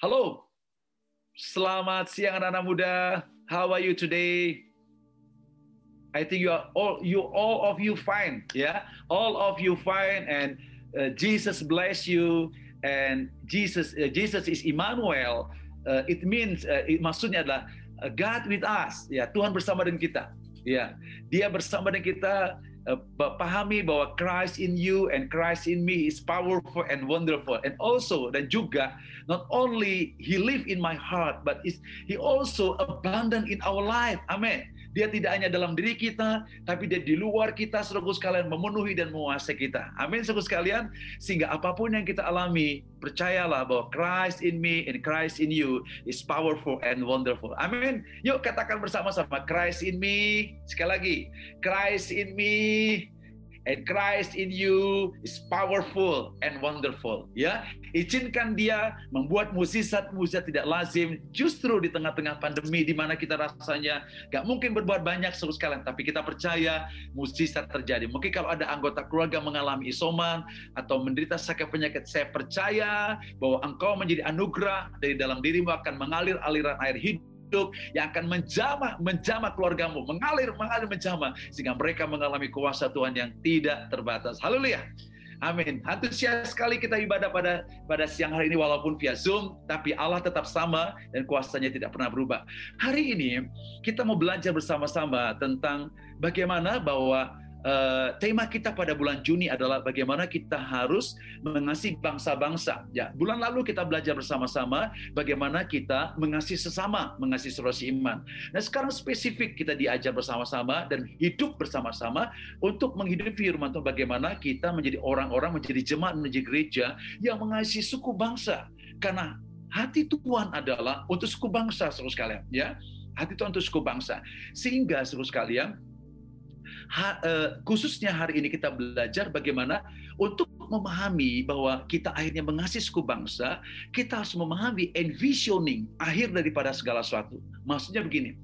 Halo, selamat siang anak-anak muda. How are you today? I think you are all you all of you fine. Yeah? All of you fine, and uh, Jesus bless you, and Jesus uh, Jesus is Emmanuel. Uh, it means uh, it, maksudnya adalah uh, God with us, ya. Tuhan bersama dengan kita, ya. Dia bersama dengan kita uh, pahami bahwa Christ in you and Christ in me is powerful and wonderful. And also dan juga not only he live in my heart but is he also abundant in our life. Amin dia tidak hanya dalam diri kita tapi dia di luar kita saudara sekalian memenuhi dan menguasai kita. Amin saudara sekalian. Sehingga apa pun yang kita alami percayalah bahwa Christ in me and Christ in you is powerful and wonderful. Amin. Yuk katakan bersama-sama Christ in me. Sekali lagi Christ in me and Christ in you is powerful and wonderful. Ya, izinkan dia membuat mukjizat-mukjizat tidak lazim justru di tengah-tengah pandemi di mana kita rasanya gak mungkin berbuat banyak seluruh sekalian, tapi kita percaya mukjizat terjadi. Mungkin kalau ada anggota keluarga mengalami isoman atau menderita sakit penyakit, saya percaya bahwa engkau menjadi anugerah dari dalam dirimu akan mengalir aliran air hidup hidup yang akan menjamah menjamah keluargamu, mengalir mengalir menjamah sehingga mereka mengalami kuasa Tuhan yang tidak terbatas. Haleluya. Amin. Antusias sekali kita ibadah pada pada siang hari ini walaupun via Zoom, tapi Allah tetap sama dan kuasanya tidak pernah berubah. Hari ini kita mau belajar bersama-sama tentang bagaimana bahwa uh, tema kita pada bulan Juni adalah bagaimana kita harus mengasihi bangsa-bangsa. Ya, bulan lalu kita belajar bersama-sama bagaimana kita mengasihi sesama, mengasihi saudara iman. Nah, sekarang spesifik kita diajar bersama-sama dan hidup bersama-sama untuk menghidupi firman Tuhan bagaimana kita menjadi orang-orang menjadi jemaat menjadi gereja yang mengasihi suku bangsa. Karena hati Tuhan adalah untuk suku bangsa, saudara sekalian, ya. Hati Tuhan untuk suku bangsa. Sehingga saudara sekalian, ha, uh, khususnya hari ini kita belajar bagaimana untuk memahami bahwa kita akhirnya mengasihi suku bangsa, kita harus memahami envisioning akhir daripada segala sesuatu. Maksudnya begini,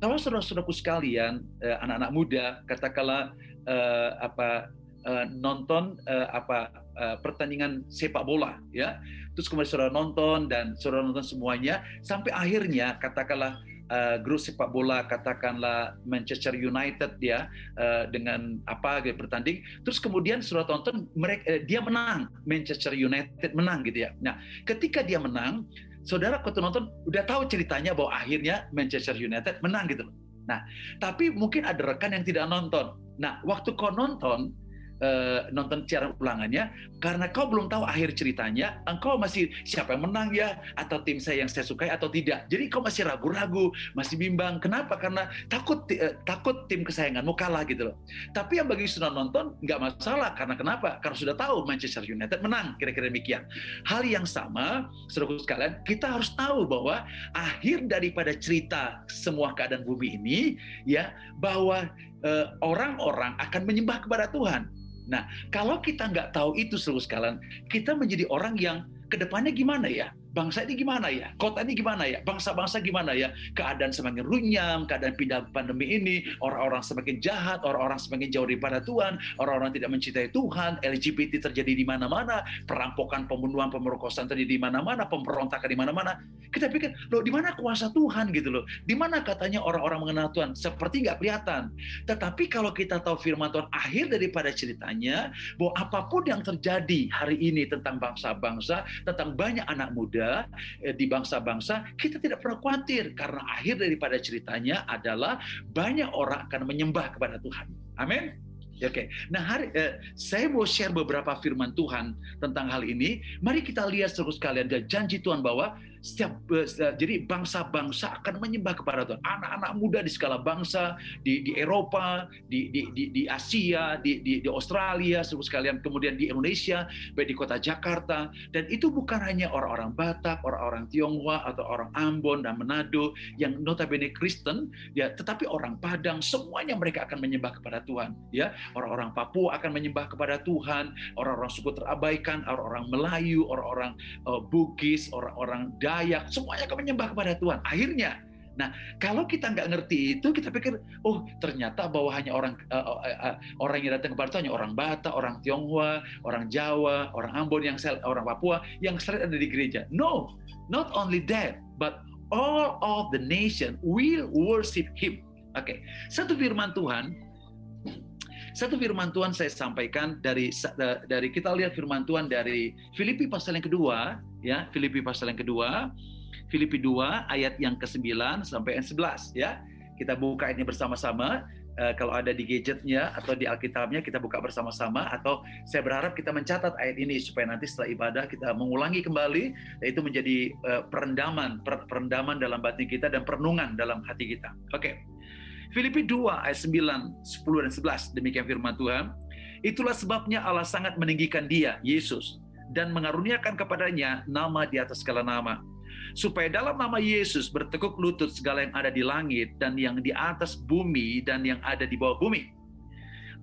kalau saudara-saudaraku sekalian, uh, anak-anak muda, katakanlah uh, apa uh, nonton uh, apa uh, pertandingan sepak bola, ya, terus kemudian saudara nonton dan saudara nonton semuanya sampai akhirnya katakanlah uh, grup sepak bola katakanlah Manchester United dia uh, dengan apa gitu bertanding. Terus kemudian sudah tonton mereka uh, dia menang. Manchester United menang gitu ya. Nah ketika dia menang saudara waktu nonton udah tahu ceritanya bahwa akhirnya Manchester United menang gitu nah tapi mungkin ada rekan yang tidak nonton. Nah waktu kau nonton uh, nonton siaran ulangannya karena kau belum tahu akhir ceritanya, engkau masih siapa yang menang ya atau tim saya yang saya sukai atau tidak. Jadi kau masih ragu-ragu, masih bimbang. Kenapa? Karena takut uh, takut tim kesayanganmu kalah gitu loh. Tapi yang bagi sudah nonton nggak masalah karena kenapa? Karena sudah tahu Manchester United menang kira-kira demikian. Hal yang sama, saudara sekalian, kita harus tahu bahwa akhir daripada cerita semua keadaan bumi ini ya bahwa eh, orang-orang uh, akan menyembah kepada Tuhan Nah, kalau kita nggak tahu itu seluruh sekalian, kita menjadi orang yang ke depannya gimana ya? Bangsa ini gimana ya? Kota ini gimana ya? Bangsa-bangsa gimana ya? Keadaan semakin runyam, keadaan pindah pandemi ini, orang-orang semakin jahat, orang-orang semakin jauh daripada Tuhan, orang-orang tidak mencintai Tuhan, LGBT terjadi di mana-mana, perampokan, pembunuhan, pemerkosaan terjadi di mana-mana, pemberontakan di mana-mana. Kita pikir, loh di mana kuasa Tuhan gitu loh? Di mana katanya orang-orang mengenal Tuhan? Seperti nggak kelihatan. Tetapi kalau kita tahu firman Tuhan akhir daripada ceritanya, bahwa apa pun yang terjadi hari ini tentang bangsa-bangsa, tentang banyak anak muda, eh, di bangsa-bangsa, kita tidak perlu khawatir karena akhir daripada ceritanya adalah banyak orang akan menyembah kepada Tuhan. Amin. Oke, okay. nah hari eh, saya mau share beberapa firman Tuhan tentang hal ini. Mari kita lihat terus kalian janji Tuhan bahwa setiap uh, jadi bangsa-bangsa akan menyembah kepada Tuhan. Anak-anak muda di segala bangsa di di Eropa, di di di, di Asia, di, di di Australia, seluruh sekalian, kemudian di Indonesia, baik di kota Jakarta dan itu bukan hanya orang-orang Batak, orang-orang Tionghoa atau orang Ambon dan Manado yang notabene Kristen, ya, tetapi orang Padang semuanya mereka akan menyembah kepada Tuhan, ya. Orang-orang Papua akan menyembah kepada Tuhan, orang-orang suku terabaikan, orang-orang Melayu, orang-orang uh, Bugis, orang-orang Dayak, semuanya akan menyembah kepada Tuhan. Akhirnya Nah, kalau kita nggak ngerti itu, kita pikir, oh ternyata bahwa hanya orang uh, uh, uh, orang yang datang kepada itu hanya orang Batak, orang Tionghoa, orang Jawa, orang Ambon, yang sel, orang Papua, yang selain ada di gereja. No, not only that, but all of the nation will worship Him. Oke, okay. satu firman Tuhan, satu firman Tuhan saya sampaikan dari dari kita lihat firman Tuhan dari Filipi pasal yang kedua, ya Filipi pasal yang kedua Filipi 2 ayat yang ke-9 sampai yang 11 ya. Kita buka ini bersama-sama. Uh, kalau ada di gadgetnya atau di Alkitabnya kita buka bersama-sama atau saya berharap kita mencatat ayat ini supaya nanti setelah ibadah kita mengulangi kembali dan itu menjadi uh, perendaman per perendaman dalam batin kita dan perenungan dalam hati kita. Oke. Okay. Filipi 2 ayat 9, 10 dan 11 demikian firman Tuhan. Itulah sebabnya Allah sangat meninggikan dia, Yesus, dan mengaruniakan kepadanya nama di atas segala nama supaya dalam nama Yesus bertekuk lutut segala yang ada di langit dan yang di atas bumi dan yang ada di bawah bumi.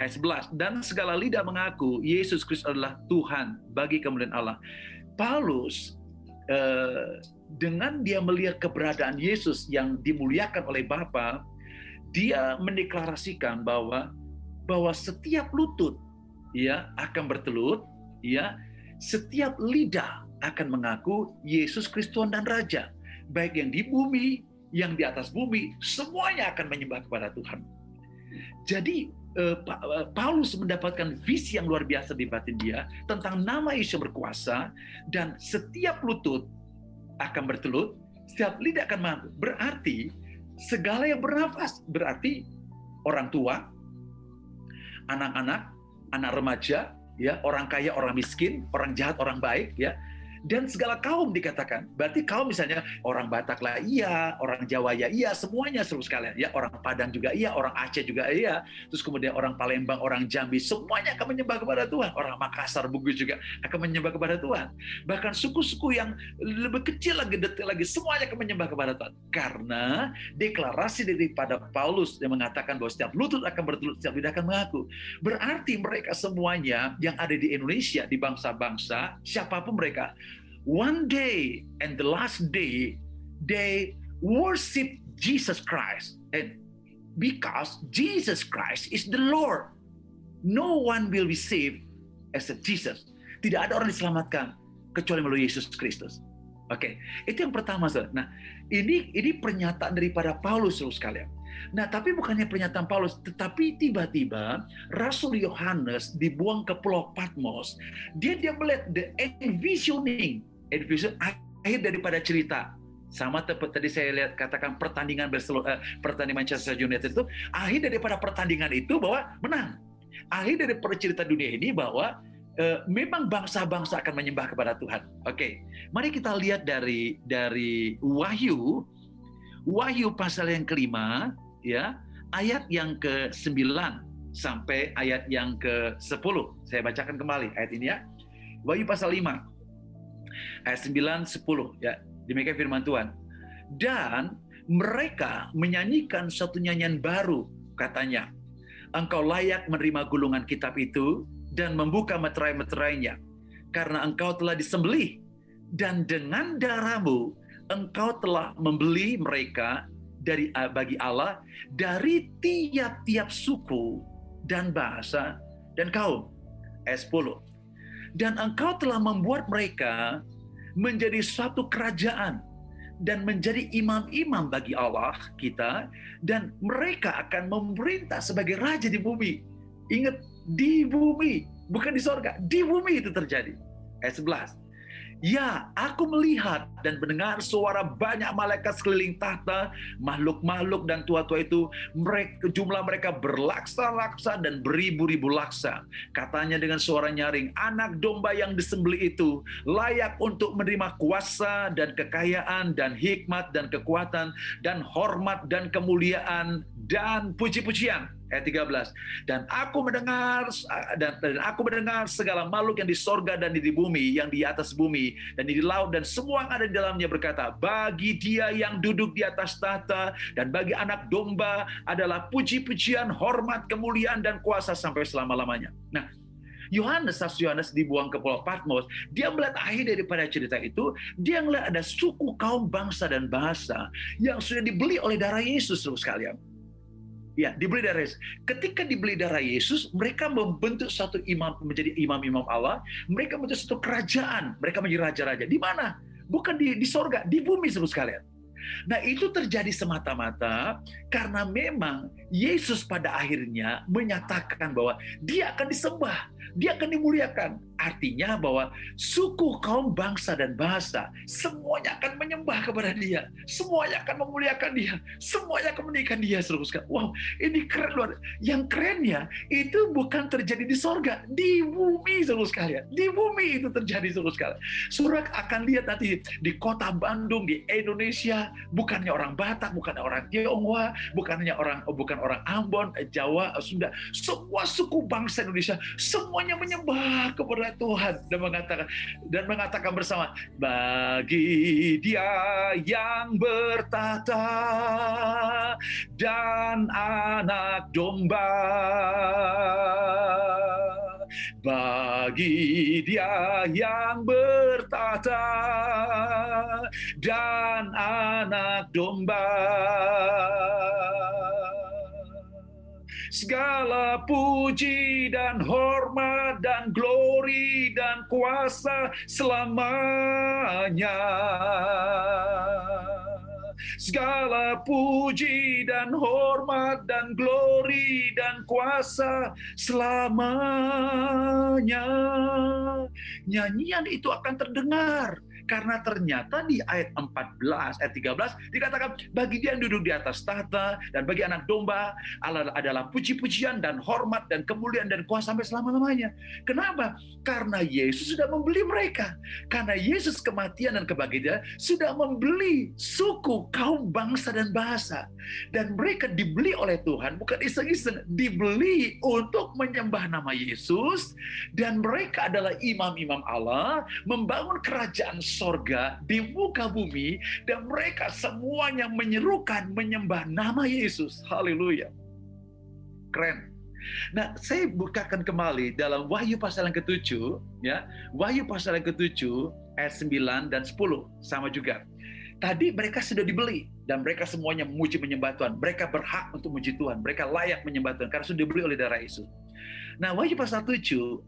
Ayat 11, dan segala lidah mengaku Yesus Kristus adalah Tuhan bagi kemuliaan Allah. Paulus eh, dengan dia melihat keberadaan Yesus yang dimuliakan oleh Bapa, dia mendeklarasikan bahwa bahwa setiap lutut ya akan bertelut, ya setiap lidah akan mengaku Yesus Kristus dan Raja. Baik yang di bumi, yang di atas bumi, semuanya akan menyembah kepada Tuhan. Jadi eh, eh, Paulus mendapatkan visi yang luar biasa di batin dia tentang nama Yesus berkuasa dan setiap lutut akan bertelut, setiap lidah akan mengaku. Berarti segala yang bernafas, berarti orang tua, anak-anak, anak remaja, ya orang kaya, orang miskin, orang jahat, orang baik, ya dan segala kaum dikatakan. Berarti kaum misalnya orang Batak lah iya, orang Jawa ya iya, semuanya seluruh sekalian ya, orang Padang juga iya, orang Aceh juga iya, terus kemudian orang Palembang, orang Jambi, semuanya akan menyembah kepada Tuhan. Orang Makassar, Bugis juga akan menyembah kepada Tuhan. Bahkan suku-suku yang lebih kecil lagi, detil lagi, semuanya akan menyembah kepada Tuhan. Karena deklarasi daripada Paulus yang mengatakan bahwa setiap lutut akan bertelut, setiap lidah akan mengaku. Berarti mereka semuanya yang ada di Indonesia, di bangsa-bangsa, siapa pun mereka, one day and the last day they worship Jesus Christ and because Jesus Christ is the Lord no one will be saved a Jesus tidak ada orang diselamatkan kecuali melalui Yesus Kristus oke okay. itu yang pertama sir. nah ini ini pernyataan daripada Paulus terus sekalian Nah, tapi bukannya pernyataan Paulus, tetapi tiba-tiba Rasul Yohanes dibuang ke Pulau Patmos. Dia dia melihat the envisioning Education akhir daripada cerita sama tadi saya lihat katakan pertandingan Barcelona, uh, pertandingan Manchester United itu akhir daripada pertandingan itu bahwa menang. Akhir daripada cerita dunia ini bahwa uh, memang bangsa-bangsa akan menyembah kepada Tuhan. Oke, okay. mari kita lihat dari dari Wahyu, Wahyu pasal yang kelima, ya ayat yang ke 9 sampai ayat yang ke 10. Saya bacakan kembali ayat ini ya. Wahyu pasal 5 ayat 9 10 ya demikian firman Tuhan. Dan mereka menyanyikan satu nyanyian baru katanya. Engkau layak menerima gulungan kitab itu dan membuka meterai-meterainya. Karena engkau telah disembelih dan dengan darahmu engkau telah membeli mereka dari bagi Allah dari tiap-tiap suku dan bahasa dan kaum. Ayat 10 dan engkau telah membuat mereka menjadi suatu kerajaan dan menjadi imam-imam bagi Allah kita dan mereka akan memerintah sebagai raja di bumi. Ingat di bumi, bukan di sorga, di bumi itu terjadi. Ayat 11. Ya, aku melihat dan mendengar suara banyak malaikat sekeliling tahta, makhluk-makhluk dan tua-tua itu, mereka, jumlah mereka berlaksa-laksa dan beribu-ribu laksa. Katanya dengan suara nyaring, anak domba yang disembeli itu layak untuk menerima kuasa dan kekayaan dan hikmat dan kekuatan dan hormat dan kemuliaan dan puji-pujian ayat 13 dan aku mendengar dan, dan aku mendengar segala makhluk yang di sorga dan di bumi yang di atas bumi dan di laut dan semua yang ada di dalamnya berkata bagi dia yang duduk di atas tahta dan bagi anak domba adalah puji-pujian hormat kemuliaan dan kuasa sampai selama-lamanya nah Yohanes, Rasul Yohanes dibuang ke Pulau Patmos, dia melihat akhir daripada cerita itu, dia melihat ada suku kaum bangsa dan bahasa yang sudah dibeli oleh darah Yesus, terus sekalian. Ya, dibeli darah Yesus. Ketika dibeli darah Yesus, mereka membentuk satu imam menjadi imam-imam Allah. Mereka membentuk satu kerajaan. Mereka menjadi raja-raja. Di mana? Bukan di, di sorga, di bumi, terus sekalian. Nah, itu terjadi semata-mata karena memang Yesus pada akhirnya menyatakan bahwa dia akan disembah, dia akan dimuliakan. Artinya bahwa suku, kaum, bangsa, dan bahasa semuanya akan menyembah kepada dia. Semuanya akan memuliakan dia. Semuanya akan menikah dia. Wow, ini keren luar. Yang kerennya itu bukan terjadi di sorga. Di bumi seluruh sekalian. Di bumi itu terjadi seluruh sekalian. Surah akan lihat nanti di kota Bandung, di Indonesia. Bukannya orang Batak, bukan orang Tionghoa, bukannya orang bukan orang Ambon, Jawa, Sunda. Semua suku bangsa Indonesia, semuanya menyembah kepada Tuhan dan mengatakan dan mengatakan bersama bagi dia yang bertata dan anak domba bagi dia yang bertata dan anak domba segala puji dan hormat dan glory dan kuasa selamanya. Segala puji dan hormat dan glory dan kuasa selamanya. Nyanyian itu akan terdengar karena ternyata di ayat 14, ayat 13 dikatakan bagi dia yang duduk di atas tahta dan bagi anak domba adalah puji-pujian dan hormat dan kemuliaan dan kuasa sampai selama-lamanya. Kenapa? Karena Yesus sudah membeli mereka. Karena Yesus kematian dan kebangkitan sudah membeli suku, kaum, bangsa dan bahasa. Dan mereka dibeli oleh Tuhan bukan iseng-iseng, dibeli untuk menyembah nama Yesus dan mereka adalah imam-imam Allah membangun kerajaan sorga, di muka bumi, dan mereka semuanya menyerukan menyembah nama Yesus. Haleluya. Keren. Nah, saya bukakan kembali dalam Wahyu pasal yang ketujuh, ya. Wahyu pasal yang ketujuh, ayat 9 dan 10, sama juga. Tadi mereka sudah dibeli dan mereka semuanya memuji menyembah Tuhan. Mereka berhak untuk memuji Tuhan. Mereka layak menyembah Tuhan karena sudah dibeli oleh darah Yesus. Nah, Wahyu pasal 7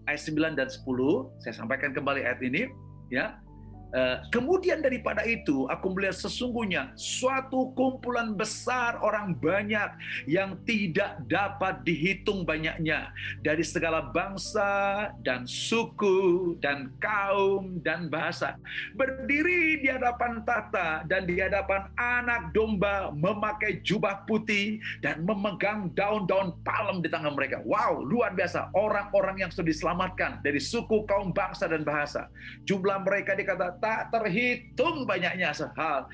ayat 9 dan 10, saya sampaikan kembali ayat ini, ya. Eh, kemudian daripada itu, aku melihat sesungguhnya suatu kumpulan besar orang banyak yang tidak dapat dihitung banyaknya dari segala bangsa dan suku dan kaum dan bahasa berdiri di hadapan tata dan di hadapan anak domba memakai jubah putih dan memegang daun-daun palem di tangan mereka. Wow, luar biasa. Orang-orang yang sudah diselamatkan dari suku, kaum, bangsa, dan bahasa. Jumlah mereka dikata tak terhitung banyaknya sehal.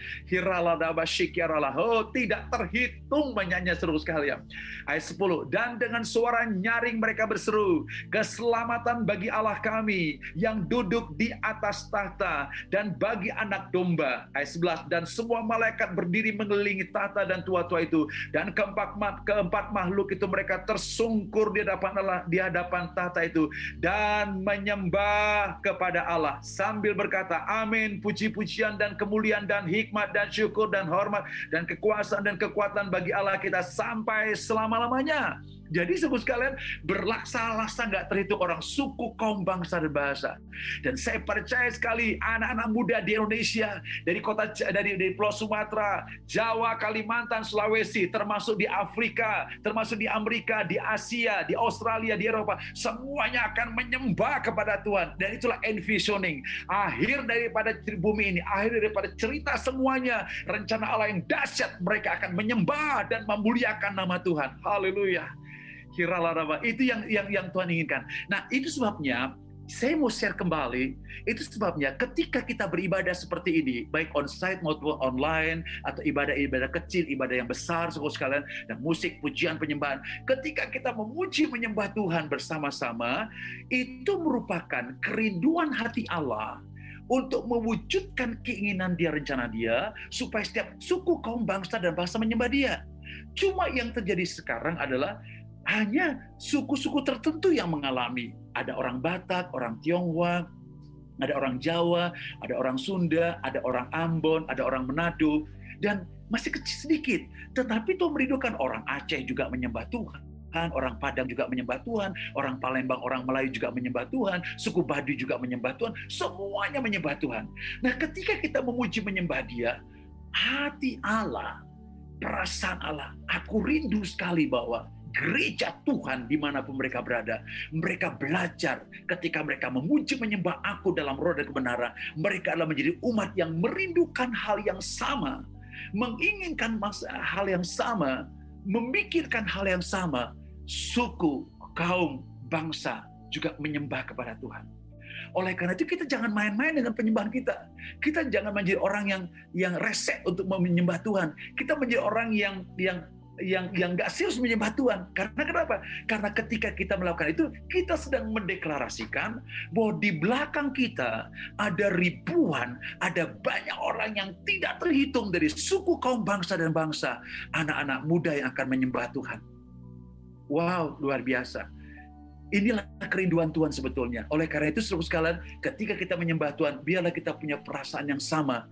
Oh, tidak terhitung banyaknya seru sekalian. Ayat 10. Dan dengan suara nyaring mereka berseru, keselamatan bagi Allah kami yang duduk di atas tahta dan bagi anak domba. Ayat 11. Dan semua malaikat berdiri mengelilingi tahta dan tua-tua itu. Dan keempat, keempat makhluk itu mereka tersungkur di hadapan Allah, di hadapan tahta itu. Dan menyembah kepada Allah sambil berkata, Amin, puji-pujian dan kemuliaan dan hikmat dan syukur dan hormat dan kekuasaan dan kekuatan bagi Allah kita sampai selama-lamanya. Jadi sebut sekalian berlaksa-laksa nggak terhitung orang suku, kaum, bangsa, dan bahasa. Dan saya percaya sekali anak-anak muda di Indonesia, dari kota dari, dari Pulau Sumatera, Jawa, Kalimantan, Sulawesi, termasuk di Afrika, termasuk di Amerika, di Asia, di Australia, di Eropa, semuanya akan menyembah kepada Tuhan. Dan itulah envisioning. Akhir daripada bumi ini, akhir daripada cerita semuanya, rencana Allah yang dahsyat, mereka akan menyembah dan memuliakan nama Tuhan. Haleluya. Kiralaraba. Itu yang yang yang Tuhan inginkan. Nah, itu sebabnya saya mau share kembali, itu sebabnya ketika kita beribadah seperti ini, baik on-site maupun online, atau ibadah-ibadah kecil, ibadah yang besar, suku sekalian, dan musik, pujian, penyembahan, ketika kita memuji menyembah Tuhan bersama-sama, itu merupakan kerinduan hati Allah untuk mewujudkan keinginan dia, rencana dia, supaya setiap suku, kaum, bangsa, dan bahasa menyembah dia. Cuma yang terjadi sekarang adalah hanya suku-suku tertentu yang mengalami. Ada orang Batak, orang Tionghoa, ada orang Jawa, ada orang Sunda, ada orang Ambon, ada orang Manado, dan masih kecil sedikit. Tetapi itu merindukan orang Aceh juga menyembah Tuhan. Orang Padang juga menyembah Tuhan, orang Palembang, orang Melayu juga menyembah Tuhan, suku Baduy juga menyembah Tuhan, semuanya menyembah Tuhan. Nah, ketika kita memuji menyembah Dia, hati Allah, perasaan Allah, aku rindu sekali bahwa gereja Tuhan di mana pun mereka berada. Mereka belajar ketika mereka memuji menyembah aku dalam roh dan kebenaran. Mereka adalah menjadi umat yang merindukan hal yang sama. Menginginkan hal yang sama. Memikirkan hal yang sama. Suku, kaum, bangsa juga menyembah kepada Tuhan. Oleh karena itu kita jangan main-main dengan penyembahan kita. Kita jangan menjadi orang yang yang resek untuk menyembah Tuhan. Kita menjadi orang yang yang yang yang nggak serius menyembah Tuhan. Karena kenapa? Karena ketika kita melakukan itu, kita sedang mendeklarasikan bahwa di belakang kita ada ribuan, ada banyak orang yang tidak terhitung dari suku kaum bangsa dan bangsa, anak-anak muda yang akan menyembah Tuhan. Wow, luar biasa. Inilah kerinduan Tuhan sebetulnya. Oleh karena itu, seluruh sekalian, ketika kita menyembah Tuhan, biarlah kita punya perasaan yang sama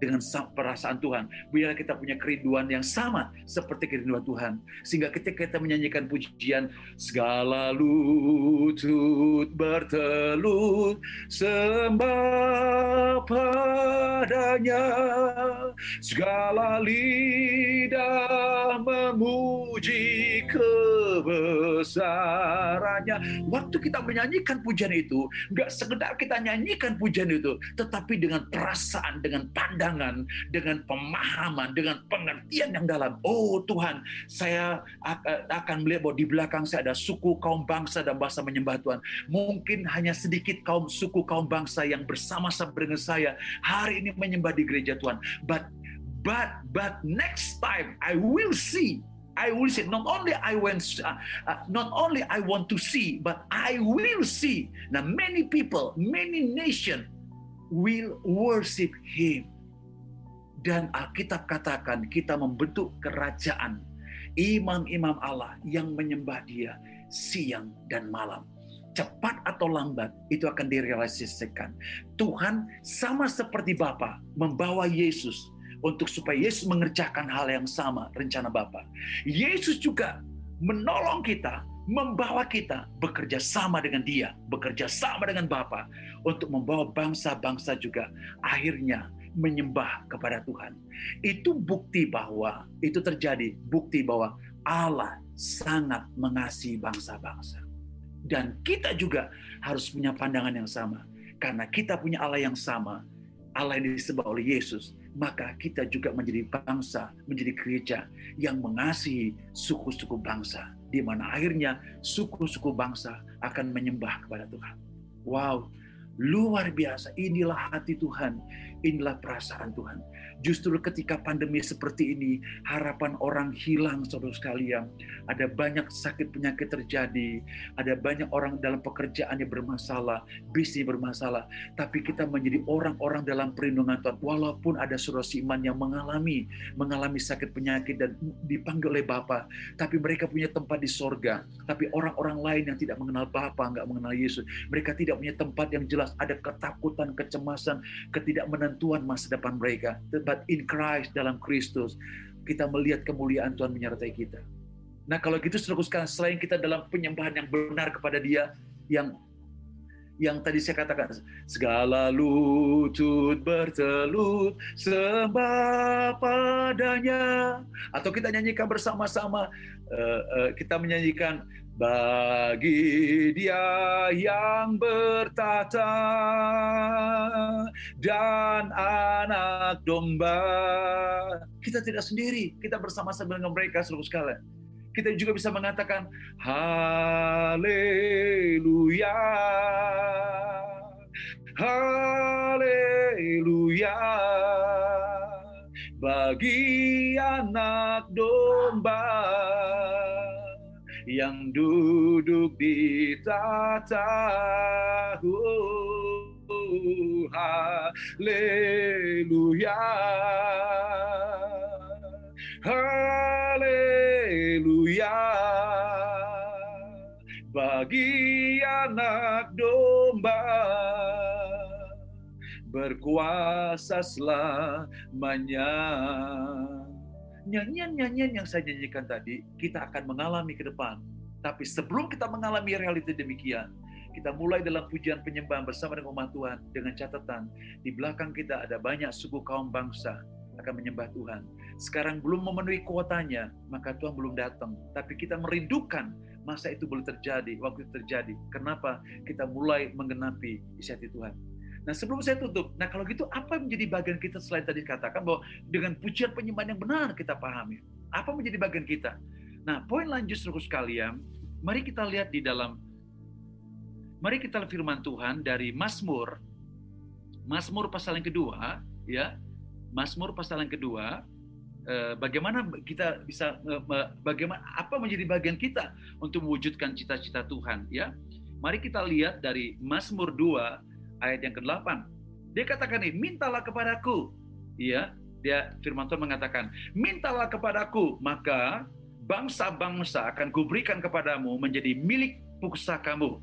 dengan perasaan Tuhan. Biarlah kita punya kerinduan yang sama seperti kerinduan Tuhan. Sehingga ketika kita menyanyikan pujian, segala lutut bertelut sembah padanya, segala lidah memuji kebesarannya. Waktu kita menyanyikan pujian itu, nggak sekedar kita nyanyikan pujian itu, tetapi dengan perasaan, dengan pandangan dengan pemahaman, dengan pengertian yang dalam. Oh Tuhan, saya akan melihat bahwa di belakang saya ada suku kaum bangsa dan bahasa menyembah Tuhan. Mungkin hanya sedikit kaum suku kaum bangsa yang bersama-sama dengan saya hari ini menyembah di gereja Tuhan. But but but next time I will see I will see. Not only I went, uh, uh, not only I want to see, but I will see. Now many people, many nation will worship Him. Dan Alkitab katakan kita membentuk kerajaan imam-imam Allah yang menyembah dia siang dan malam. Cepat atau lambat itu akan direalisasikan. Tuhan sama seperti Bapa membawa Yesus untuk supaya Yesus mengerjakan hal yang sama rencana Bapa. Yesus juga menolong kita, membawa kita bekerja sama dengan Dia, bekerja sama dengan Bapa untuk membawa bangsa-bangsa juga akhirnya menyembah kepada Tuhan. Itu bukti bahwa itu terjadi, bukti bahwa Allah sangat mengasihi bangsa-bangsa. Dan kita juga harus punya pandangan yang sama. Karena kita punya Allah yang sama, Allah yang disebut oleh Yesus, maka kita juga menjadi bangsa, menjadi gereja yang mengasihi suku-suku bangsa, di mana akhirnya suku-suku bangsa akan menyembah kepada Tuhan. Wow, luar biasa! Inilah hati Tuhan Inilah perasaan Tuhan. Justru ketika pandemi seperti ini, harapan orang hilang, saudara sekalian. Ada banyak sakit penyakit terjadi, ada banyak orang dalam pekerjaannya bermasalah, bisnis bermasalah. Tapi kita menjadi orang-orang dalam perlindungan Tuhan. Walaupun ada saudara iman yang mengalami mengalami sakit penyakit dan dipanggil oleh Bapa, tapi mereka punya tempat di sorga. Tapi orang-orang lain yang tidak mengenal Bapa, nggak mengenal Yesus, mereka tidak punya tempat yang jelas. Ada ketakutan, kecemasan, ketidakmenangan penentuan masa depan mereka. But in Christ, dalam Kristus, kita melihat kemuliaan Tuhan menyertai kita. Nah kalau gitu seteruskan selain kita dalam penyembahan yang benar kepada dia, yang yang tadi saya katakan segala lutut bertelut sembah padanya atau kita nyanyikan bersama-sama uh, uh, kita menyanyikan bagi dia yang bertata dan anak domba. Kita tidak sendiri, kita bersama-sama dengan mereka seluruh sekalian. Kita juga bisa mengatakan haleluya. Haleluya. Bagi anak domba yang duduk di tata haleluya. Haleluya. Bagi anak domba berkuasa selamanya. Nyanyian-nyanyian yang saya nyanyikan tadi, kita akan mengalami ke depan. Tapi sebelum kita mengalami realita demikian, kita mulai dalam pujian penyembahan bersama dengan umat Tuhan dengan catatan di belakang kita ada banyak suku kaum bangsa akan menyembah Tuhan. Sekarang belum memenuhi kuotanya, maka Tuhan belum datang. Tapi kita merindukan masa itu boleh terjadi, waktu itu terjadi. Kenapa? Kita mulai menggenapi isi hati Tuhan. Nah sebelum saya tutup, nah kalau gitu apa yang menjadi bagian kita selain tadi katakan bahwa dengan pujian penyembahan yang benar kita pahami. Apa menjadi bagian kita? Nah poin lanjut terus sekalian, mari kita lihat di dalam, mari kita lihat firman Tuhan dari Mazmur, Mazmur pasal yang kedua, ya, Mazmur pasal yang kedua, Eh, bagaimana kita bisa bagaimana apa menjadi bagian kita untuk mewujudkan cita-cita Tuhan ya. Mari kita lihat dari Mazmur 2 ayat yang ke-8. Dia katakan ini, mintalah kepadaku. Ya, dia firman Tuhan mengatakan, mintalah kepadaku, maka bangsa-bangsa akan kuberikan kepadamu menjadi milik pusakamu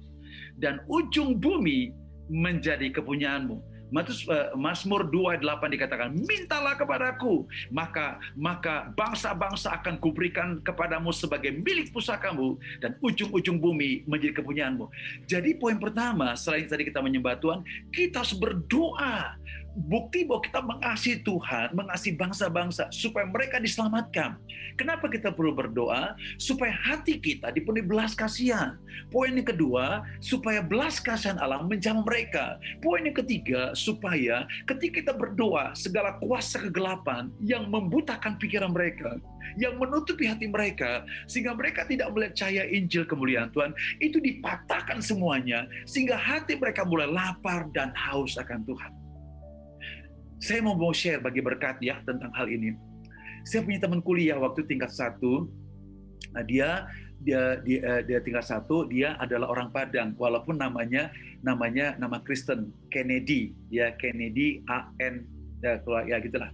dan ujung bumi menjadi kepunyaanmu Eh, Mazmur 2:8 dikatakan, "Mintalah kepadaku, maka maka bangsa-bangsa akan kuberikan kepadamu sebagai milik pusakamu dan ujung-ujung bumi menjadi kepunyaanmu." Jadi poin pertama, selain tadi kita menyembah Tuhan, kita harus berdoa bukti bahwa kita mengasihi Tuhan, mengasihi bangsa-bangsa supaya mereka diselamatkan. Kenapa kita perlu berdoa? Supaya hati kita dipenuhi belas kasihan. Poin yang kedua, supaya belas kasihan Allah menjamah mereka. Poin yang ketiga, supaya ketika kita berdoa, segala kuasa kegelapan yang membutakan pikiran mereka, yang menutupi hati mereka, sehingga mereka tidak melihat cahaya Injil kemuliaan Tuhan, itu dipatahkan semuanya, sehingga hati mereka mulai lapar dan haus akan Tuhan. Saya mau mau share bagi berkat ya tentang hal ini. Saya punya teman kuliah waktu tingkat satu, nah, dia dia dia, eh, dia tingkat satu dia adalah orang Padang. Walaupun namanya namanya nama Kristen Kennedy. Ya Kennedy A N ya, ya gitulah.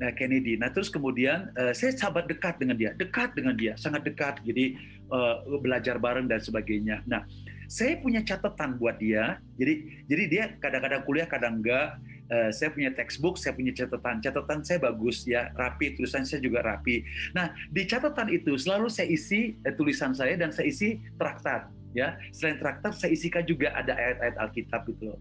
Nah Kennedy. Nah terus kemudian uh, saya sahabat dekat dengan dia dekat dengan dia sangat dekat. Jadi uh, belajar bareng dan sebagainya. Nah saya punya catatan buat dia. Jadi jadi dia kadang-kadang kuliah kadang enggak uh, saya punya textbook, saya punya catatan. Catatan saya bagus ya, rapi, tulisan saya juga rapi. Nah, di catatan itu selalu saya isi uh, tulisan saya dan saya isi traktat ya. Selain traktat saya isikan juga ada ayat-ayat Alkitab itu.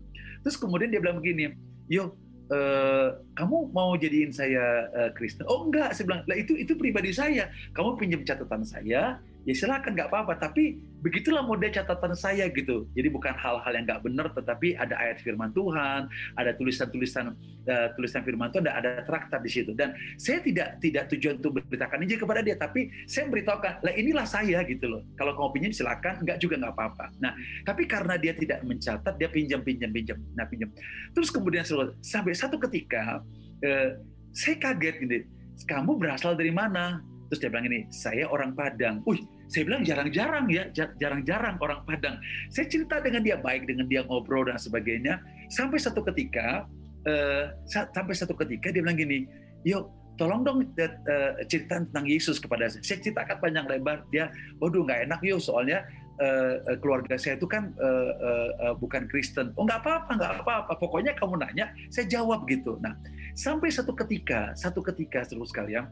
Terus kemudian dia bilang begini, "Yo, Uh, kamu mau jadiin saya uh, Kristen? Oh enggak, saya bilang, lah itu itu pribadi saya. Kamu pinjam catatan saya, ya silakan nggak apa-apa. Tapi begitulah model catatan saya gitu. Jadi bukan hal-hal yang nggak benar tetapi ada ayat firman Tuhan ada tulisan-tulisan uh, tulisan firman Tuhan ada, ada traktat di situ. Dan saya tidak tidak tujuan untuk beritakan aja kepada dia tapi saya memberitahukan lah inilah saya gitu loh. Kalau kamu pinjam silakan. Nggak juga nggak apa-apa. Nah tapi karena dia tidak mencatat dia pinjam pinjam pinjam. Nah pinjam. Terus kemudian sampai satu ketika uh, saya kaget gitu kamu berasal dari mana? Terus dia bilang ini saya orang Padang. Wih, saya bilang jarang-jarang ya, jarang-jarang orang Padang. Saya cerita dengan dia baik, dengan dia ngobrol dan sebagainya. Sampai satu ketika, uh, sampai satu ketika dia bilang gini, yuk tolong dong uh, cerita tentang Yesus kepada saya. Saya ceritakan panjang lebar. Dia, waduh nggak enak yuk soalnya uh, keluarga saya itu kan uh, uh, uh, bukan Kristen. Oh nggak apa-apa, nggak apa-apa. Pokoknya kamu nanya, saya jawab gitu. Nah sampai satu ketika, satu ketika terus kalian,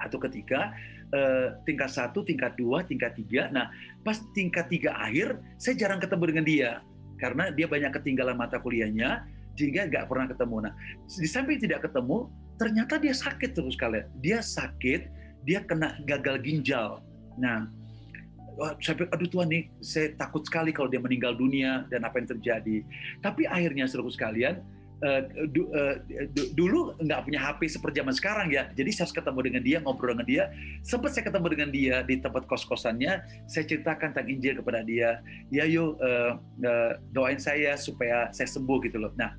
atau ketika uh, tingkat satu, tingkat dua, tingkat tiga. Nah, pas tingkat tiga akhir, saya jarang ketemu dengan dia karena dia banyak ketinggalan mata kuliahnya, sehingga nggak pernah ketemu. Nah, di samping tidak ketemu, ternyata dia sakit terus kalian. Dia sakit, dia kena gagal ginjal. Nah, saya aduh Tuhan nih, saya takut sekali kalau dia meninggal dunia dan apa yang terjadi. Tapi akhirnya seluruh sekalian, uh, du, uh, dulu nggak punya HP seperti zaman sekarang ya. Jadi saya harus ketemu dengan dia, ngobrol dengan dia. Sempat saya ketemu dengan dia di tempat kos-kosannya, saya ceritakan tentang Injil kepada dia. Ya yuk uh, uh, doain saya supaya saya sembuh gitu loh. Nah,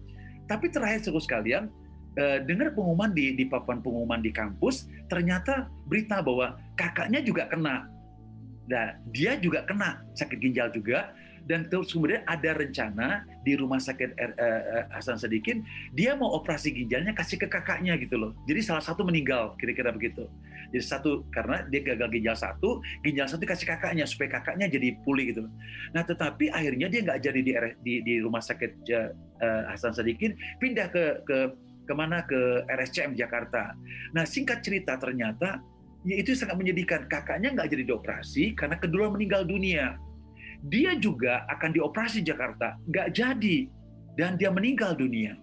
tapi terakhir seluruh sekalian, uh, dengar pengumuman di di papan pengumuman di kampus, ternyata berita bahwa kakaknya juga kena. Nah, dia juga kena sakit ginjal juga dan terus kemudian ada rencana di rumah sakit uh, Hasan Sadikin dia mau operasi ginjalnya kasih ke kakaknya gitu loh. Jadi salah satu meninggal kira-kira begitu. Jadi satu karena dia gagal ginjal satu ginjal satu kasih kakaknya supaya kakaknya jadi pulih gitu. Nah tetapi akhirnya dia nggak jadi di, di di rumah sakit uh, Hasan Sadikin pindah ke ke ke mana ke RSCM Jakarta. Nah singkat cerita ternyata ya itu sangat menyedihkan. Kakaknya nggak jadi dioperasi karena kedua meninggal dunia dia juga akan dioperasi Jakarta, nggak jadi, dan dia meninggal dunia.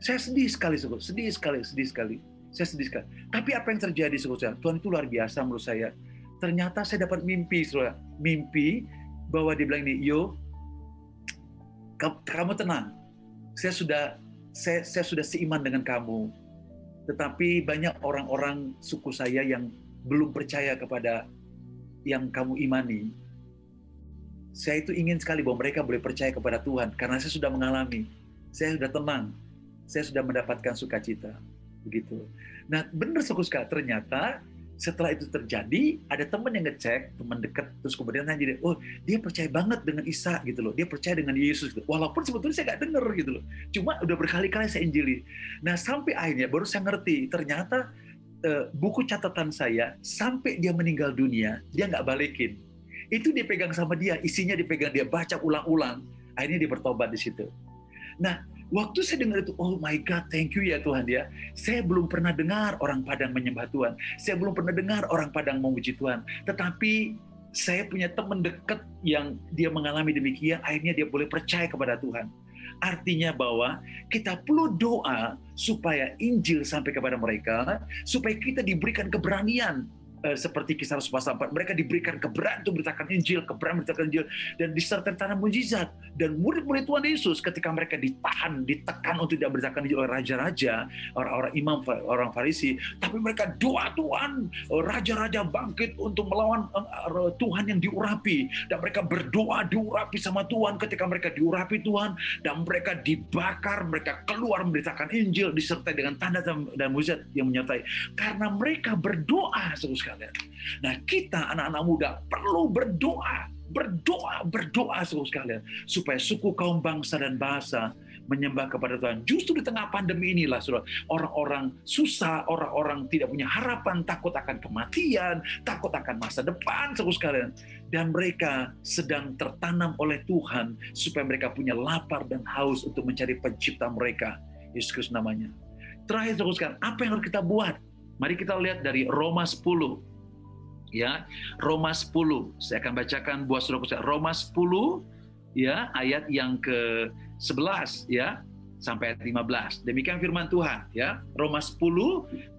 Saya sedih sekali, sedih sekali, sedih sekali. Saya sedih sekali. Tapi apa yang terjadi, saudara? Tuhan itu luar biasa menurut saya. Ternyata saya dapat mimpi, saudara. Mimpi bahwa dia bilang ini, yo, kamu tenang. Saya sudah saya, saya sudah seiman dengan kamu. Tetapi banyak orang-orang suku saya yang belum percaya kepada yang kamu imani saya itu ingin sekali bahwa mereka boleh percaya kepada Tuhan karena saya sudah mengalami, saya sudah tenang, saya sudah mendapatkan sukacita, begitu. Nah, benar sekali. Ternyata setelah itu terjadi, ada teman yang ngecek, teman dekat, terus kemudian nanya dia, oh dia percaya banget dengan Isa gitu loh, dia percaya dengan Yesus gitu. Walaupun sebetulnya saya nggak dengar gitu loh, cuma udah berkali-kali saya injili. Nah sampai akhirnya baru saya ngerti, ternyata uh, buku catatan saya sampai dia meninggal dunia, dia nggak balikin itu dipegang sama dia, isinya dipegang dia baca ulang-ulang, akhirnya dia bertobat di situ. Nah, waktu saya dengar itu, oh my God, thank you ya Tuhan ya. Saya belum pernah dengar orang Padang menyembah Tuhan. Saya belum pernah dengar orang Padang memuji Tuhan. Tetapi saya punya teman dekat yang dia mengalami demikian, akhirnya dia boleh percaya kepada Tuhan. Artinya bahwa kita perlu doa supaya Injil sampai kepada mereka, supaya kita diberikan keberanian uh, seperti kisah Rasul 4. Mereka diberikan keberanian untuk beritakan Injil, keberanian beritakan Injil, dan disertai tanah mujizat. Dan murid-murid Tuhan Yesus ketika mereka ditahan, ditekan untuk tidak beritakan Injil oleh raja-raja, orang-orang imam, orang Farisi, tapi mereka doa Tuhan, raja-raja bangkit untuk melawan uh, Tuhan yang diurapi. Dan mereka berdoa diurapi sama Tuhan ketika mereka diurapi Tuhan, dan mereka dibakar, mereka keluar memberitakan Injil, disertai dengan tanda dan mujizat yang menyertai. Karena mereka berdoa, seluruh sekalian. Nah kita anak-anak muda perlu berdoa, berdoa, berdoa seluruh sekalian. Supaya suku kaum bangsa dan bahasa menyembah kepada Tuhan. Justru di tengah pandemi inilah, saudara, orang-orang susah, orang-orang tidak punya harapan, takut akan kematian, takut akan masa depan, seluruh sekalian. Dan mereka sedang tertanam oleh Tuhan supaya mereka punya lapar dan haus untuk mencari pencipta mereka. Yesus Kristus namanya. Terakhir, saudara apa yang harus kita buat? Mari kita lihat dari Roma 10. Ya, Roma 10. Saya akan bacakan buat saudara Roma 10 ya, ayat yang ke-11 ya sampai ayat 15. Demikian firman Tuhan ya. Roma 10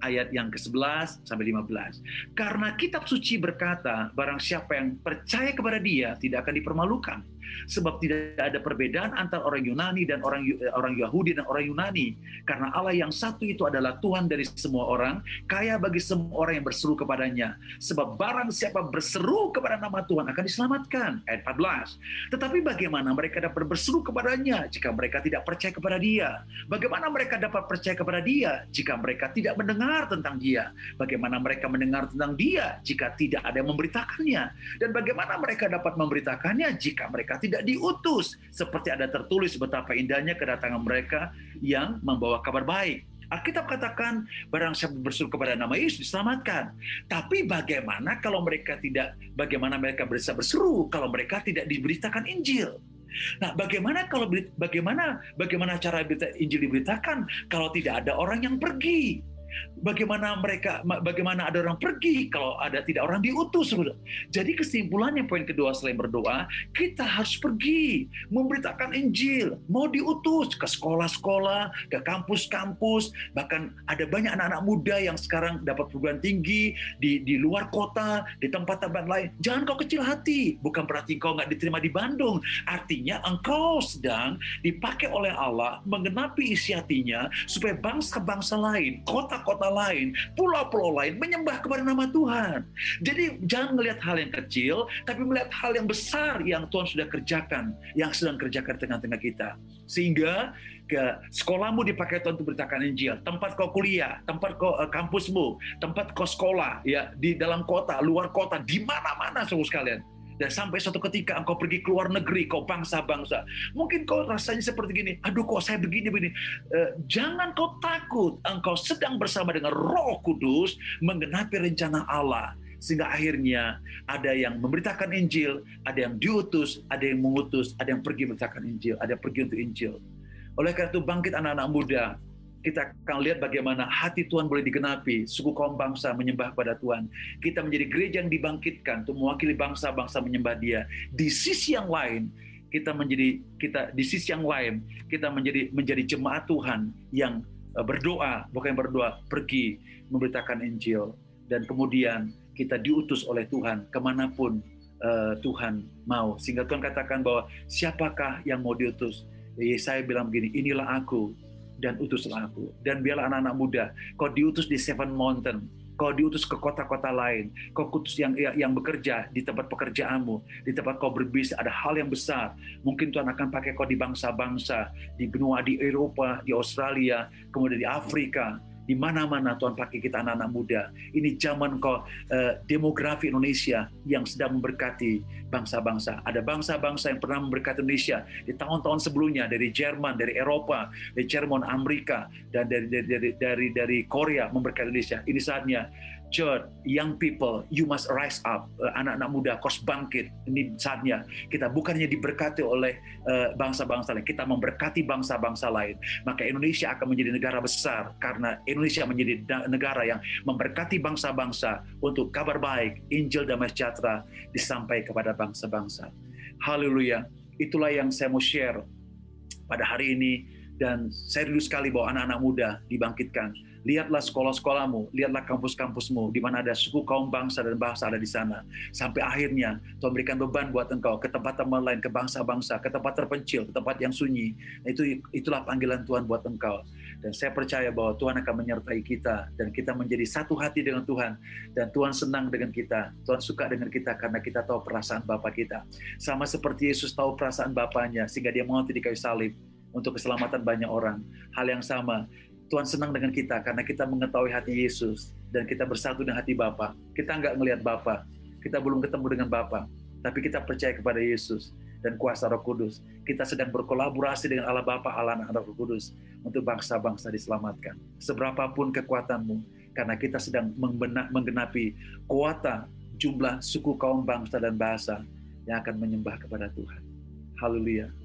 ayat yang ke-11 sampai 15. Karena kitab suci berkata, barang siapa yang percaya kepada Dia tidak akan dipermalukan sebab tidak ada perbedaan antara orang Yunani dan orang eh, orang Yahudi dan orang Yunani. Karena Allah yang satu itu adalah Tuhan dari semua orang kaya bagi semua orang yang berseru kepadanya. Sebab barang siapa berseru kepada nama Tuhan akan diselamatkan. Ayat 14 tetapi bagaimana mereka dapat berseru kepadanya jika mereka tidak percaya kepada dia? Bagaimana mereka dapat percaya kepada dia jika mereka tidak mendengar tentang dia? Bagaimana mereka mendengar tentang dia jika tidak ada yang memberitakannya? Dan bagaimana mereka dapat memberitakannya jika mereka tidak diutus. Seperti ada tertulis betapa indahnya kedatangan mereka yang membawa kabar baik. Alkitab katakan barang siapa kepada nama Yesus diselamatkan. Tapi bagaimana kalau mereka tidak bagaimana mereka bisa berseru kalau mereka tidak diberitakan Injil? Nah, bagaimana kalau bagaimana bagaimana cara Injil diberitakan kalau tidak ada orang yang pergi? Bagaimana mereka, bagaimana ada orang pergi kalau ada tidak orang diutus, Jadi kesimpulannya poin kedua selain berdoa, kita harus pergi memberitakan Injil, mau diutus ke sekolah-sekolah, ke kampus-kampus, bahkan ada banyak anak-anak muda yang sekarang dapat perguruan tinggi di di luar kota, di tempat-tempat lain. Jangan kau kecil hati, bukan berarti kau nggak diterima di Bandung. Artinya engkau sedang dipakai oleh Allah mengenapi isi hatinya supaya bangsa-bangsa lain, kota kota lain, pulau-pulau lain menyembah kepada nama Tuhan. Jadi jangan melihat hal yang kecil, tapi melihat hal yang besar yang Tuhan sudah kerjakan, yang sedang kerjakan di tengah-tengah kita. Sehingga ke sekolahmu dipakai Tuhan untuk beritakan Injil, tempat kau kuliah, tempat kau uh, kampusmu, tempat kau sekolah, ya di dalam kota, luar kota, di mana-mana seluruh sekalian. Dan sampai suatu ketika engkau pergi ke luar negeri, kau bangsa-bangsa. Mungkin kau rasanya seperti gini, aduh kok saya begini-begini. Uh, jangan kau takut, engkau sedang bersama dengan roh kudus menggenapi rencana Allah. Sehingga akhirnya ada yang memberitakan Injil, ada yang diutus, ada yang mengutus, ada yang pergi memberitakan Injil, ada yang pergi untuk Injil. Oleh karena itu bangkit anak-anak muda, kita akan lihat bagaimana hati Tuhan boleh digenapi, suku kaum bangsa menyembah kepada Tuhan. Kita menjadi gereja yang dibangkitkan untuk mewakili bangsa-bangsa menyembah Dia. Di sisi yang lain, kita menjadi kita di sisi yang lain kita menjadi menjadi jemaat Tuhan yang eh, berdoa, bukan yang berdoa, pergi memberitakan Injil dan kemudian kita diutus oleh Tuhan ke mana pun uh, Tuhan mau. Sehingga Tuhan katakan bahwa siapakah yang mau diutus? Yesaya bilang begini, inilah aku, dan utuslah aku. Dan biarlah anak-anak muda, kau diutus di Seven Mountain, kau diutus ke kota-kota lain, kau kutus yang yang bekerja di tempat pekerjaanmu, di tempat kau berbisnis ada hal yang besar. Mungkin Tuhan akan pakai kau di bangsa-bangsa, di benua di Eropa, di Australia, kemudian di Afrika, di mana-mana Tuhan pakai kita anak-anak muda. Ini zaman kau uh, demografi Indonesia yang sedang memberkati bangsa-bangsa. Ada bangsa-bangsa yang pernah memberkati Indonesia di tahun-tahun sebelumnya dari Jerman, dari Eropa, dari Jerman, Amerika, dan dari dari dari, dari Korea memberkati Indonesia. Ini saatnya church, young people, you must rise up. Uh, anak-anak muda, kos bangkit. Ini saatnya kita bukannya diberkati oleh uh, bangsa-bangsa lain, kita memberkati bangsa-bangsa lain. Maka Indonesia akan menjadi negara besar karena Indonesia menjadi negara yang memberkati bangsa-bangsa untuk kabar baik, Injil damai sejahtera disampaikan kepada bangsa-bangsa. Haleluya. Itulah yang saya mau share pada hari ini dan saya rindu sekali bahwa anak-anak muda dibangkitkan lihatlah sekolah-sekolahmu, lihatlah kampus-kampusmu, di mana ada suku kaum bangsa dan bahasa ada di sana. Sampai akhirnya Tuhan berikan beban buat engkau ke tempat teman lain, ke bangsa-bangsa, ke tempat terpencil, ke tempat yang sunyi. Nah, itu itulah panggilan Tuhan buat engkau. Dan saya percaya bahwa Tuhan akan menyertai kita dan kita menjadi satu hati dengan Tuhan dan Tuhan senang dengan kita. Tuhan suka dengan kita karena kita tahu perasaan Bapa kita. Sama seperti Yesus tahu perasaan Bapaknya sehingga dia mati di kayu salib untuk keselamatan banyak orang. Hal yang sama, Tuhan senang dengan kita karena kita mengetahui hati Yesus dan kita bersatu dengan hati Bapa. Kita nggak ngelihat Bapa, kita belum ketemu dengan Bapa, tapi kita percaya kepada Yesus dan kuasa Roh Kudus. Kita sedang berkolaborasi dengan Allah Bapa, Allah Anak Roh Kudus untuk bangsa-bangsa diselamatkan. Seberapapun kekuatanmu, karena kita sedang menggenapi kuota jumlah suku kaum bangsa dan bahasa yang akan menyembah kepada Tuhan. Haleluya.